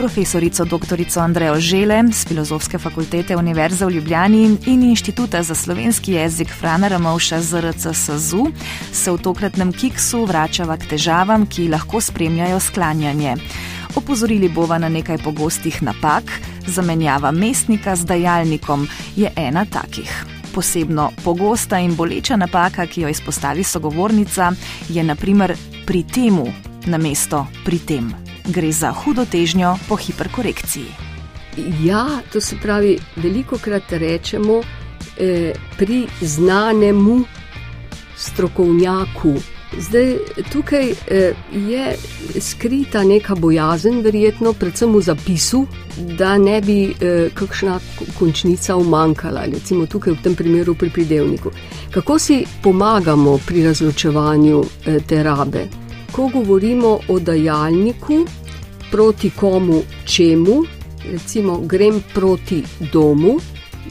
profesorico dr. Andrejo Žele z Filozofske fakultete Univerze v Ljubljani in Inštituta za slovenski jezik Frana Ramovša ZRC SZU, se v tokratnem kiksu vračava k težavam, ki lahko spremljajo sklanjanje. Opozorili bova na nekaj pogostih napak, zamenjava mestnika z dajalnikom je ena takih. Posebno pogosta in boleča napaka, ki jo izpostavi sogovornica, je naprimer pri temu na mesto pri tem. Gre za hudo težnjo po hiperkorekciji. Ja, to se pravi, veliko krat rečemo eh, pri znanemu strokovnjaku. Zdaj, tukaj eh, je skrita neka bojazen, verjetno, predvsem v zapisu, da ne bi eh, kakšna končnica umankala, recimo tukaj v tem primeru pri pridevniku. Kako si pomagamo pri razločevanju eh, te rabe? Ko govorimo o dajalniku, proti komu, čemu, recimo grem proti domu,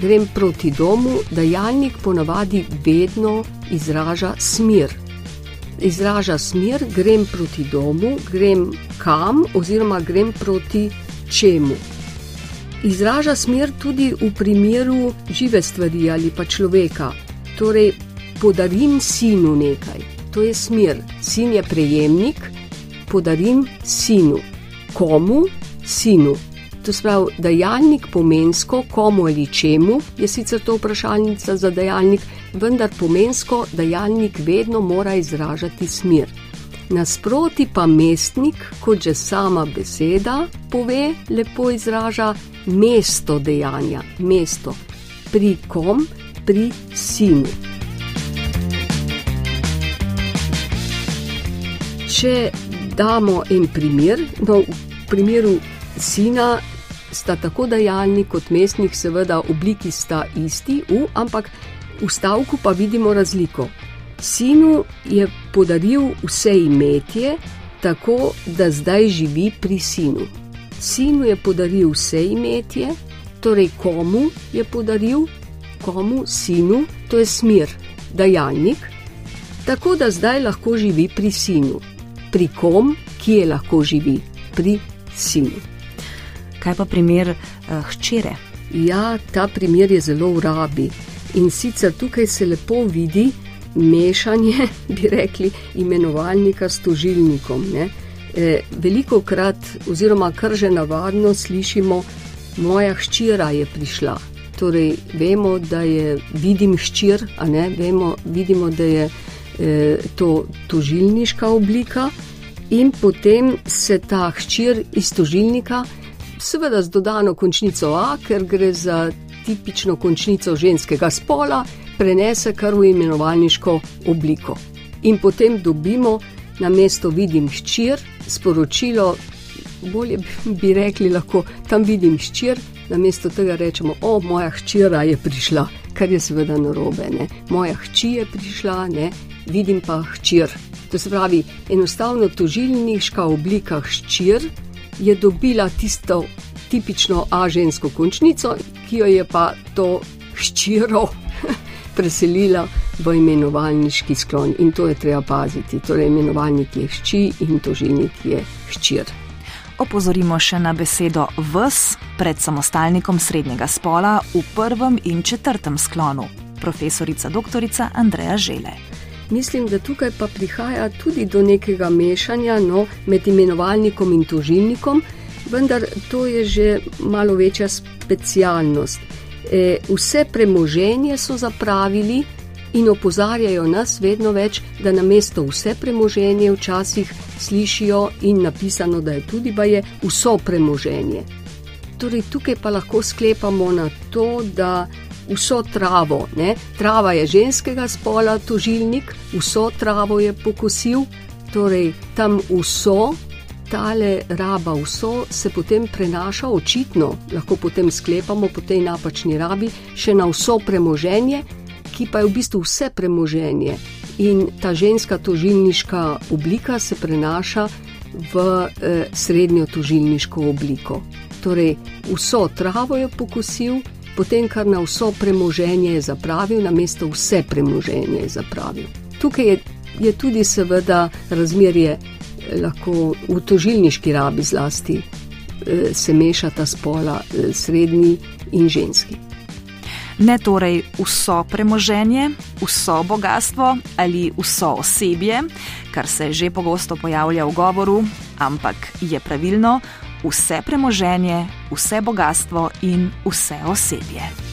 grem proti domu, dajalnik ponavadi vedno izraža smer izraža smer, grem proti domu, grem kam, oziroma grem proti čemu. Izraža smer tudi v primeru žive stvari ali pa človeka. Torej, podarim sinu nekaj, to je smer. Sin je prejemnik, podarim sinu. Komu? Sinu. To pravi, dajalnik pomensko, komu ali čemu, je sicer to vprašalnica za dajalnik, vendar pomensko dajalnik vedno mora izražati smer. Nasproti pa mestnik, kot že sama beseda pove, lepo izraža mesto dejanja, mesto. Pri kom? Pri sinu. Če damo en primer, no, v primeru sina sta tako dajalnik kot mestnik, seveda, obliki sta isti, u, ampak v stavku pa vidimo razliko. Sinu je podaril vse imetje, tako da zdaj živi pri sinu. Sinu je podaril vse imetje, torej komu je podaril, komu sinu, to je smer, dajalnik, tako da zdaj lahko živi pri sinu. Pri kom, ki je lahko živi, pri sinu. Kaj pa primer uh, hčere? Ja, ta primer je zelo v rabi. In sicer tukaj se lepo vidi mešanje, bi rekli, imenovalnika s tožilnikom. E, veliko krat, oziroma kar že navadno slišimo, moja hčera je prišla. Torej, vemo, da je vidim hčer, a ne vemo, vidimo, da je to tožilniška oblika, in potem se ta hčer iz tožilnika, seveda z dodano končnico A, ker gre za tipično končnico ženskega spola, prenese kar v imenovalniško obliko. In potem dobimo na mesto vidim ščir, sporočilo, bolje bi rekli, lahko tam vidim ščir, na mesto tega rečemo, o, moja hčera je prišla, kar je seveda narobe, ne? moja hči je prišla, ne? Vidim pa hčir. To se pravi, enostavno tožilniška oblika hčir je dobila tisto tipično A-žensko končnico, ki jo je pa to ščiro preselila v imenovalniški sklon. In to je treba paziti. Torej, imenovalnik je hči in tožilnik je ščir. Opozorimo še na besedo vs pred samostalnikom srednjega spola v prvem in četrtem sklonu. Profesorica dr. Andreja Žele. Mislim, da tukaj pa prihaja tudi do nekega mešanja no, med imenovalnikom in tožilnikom, vendar to je že malo večja specialnost. E, vse premoženje so zapravili in opozarjajo nas vedno več, da na mesto vse premoženje včasih slišijo in napisano, da je tudi baje vso premoženje. Torej, tukaj pa lahko sklepamo na to, da vso travo, ne? trava je ženskega spola, tožilnik, vso travo je pokosil, torej tam vso tale raba vso se potem prenaša očitno, lahko potem sklepamo po tej napačni rabi, še na vso premoženje, ki pa je v bistvu vse premoženje. In ta ženska tožilniška oblika se prenaša v eh, srednjo tožilniško obliko. Torej, vso travo je pokosil, potem kar na vso premoženje je zapravil, na mesto vse premoženje je zapravil. Tukaj je, je tudi seveda razmerje lahko v tožilniški rabi zlasti se mešata spola srednji in ženski. Ne torej vso premoženje, vso bogatstvo ali vso osebje, kar se že pogosto pojavlja v govoru, ampak je pravilno vse premoženje, vse bogatstvo in vse osebje.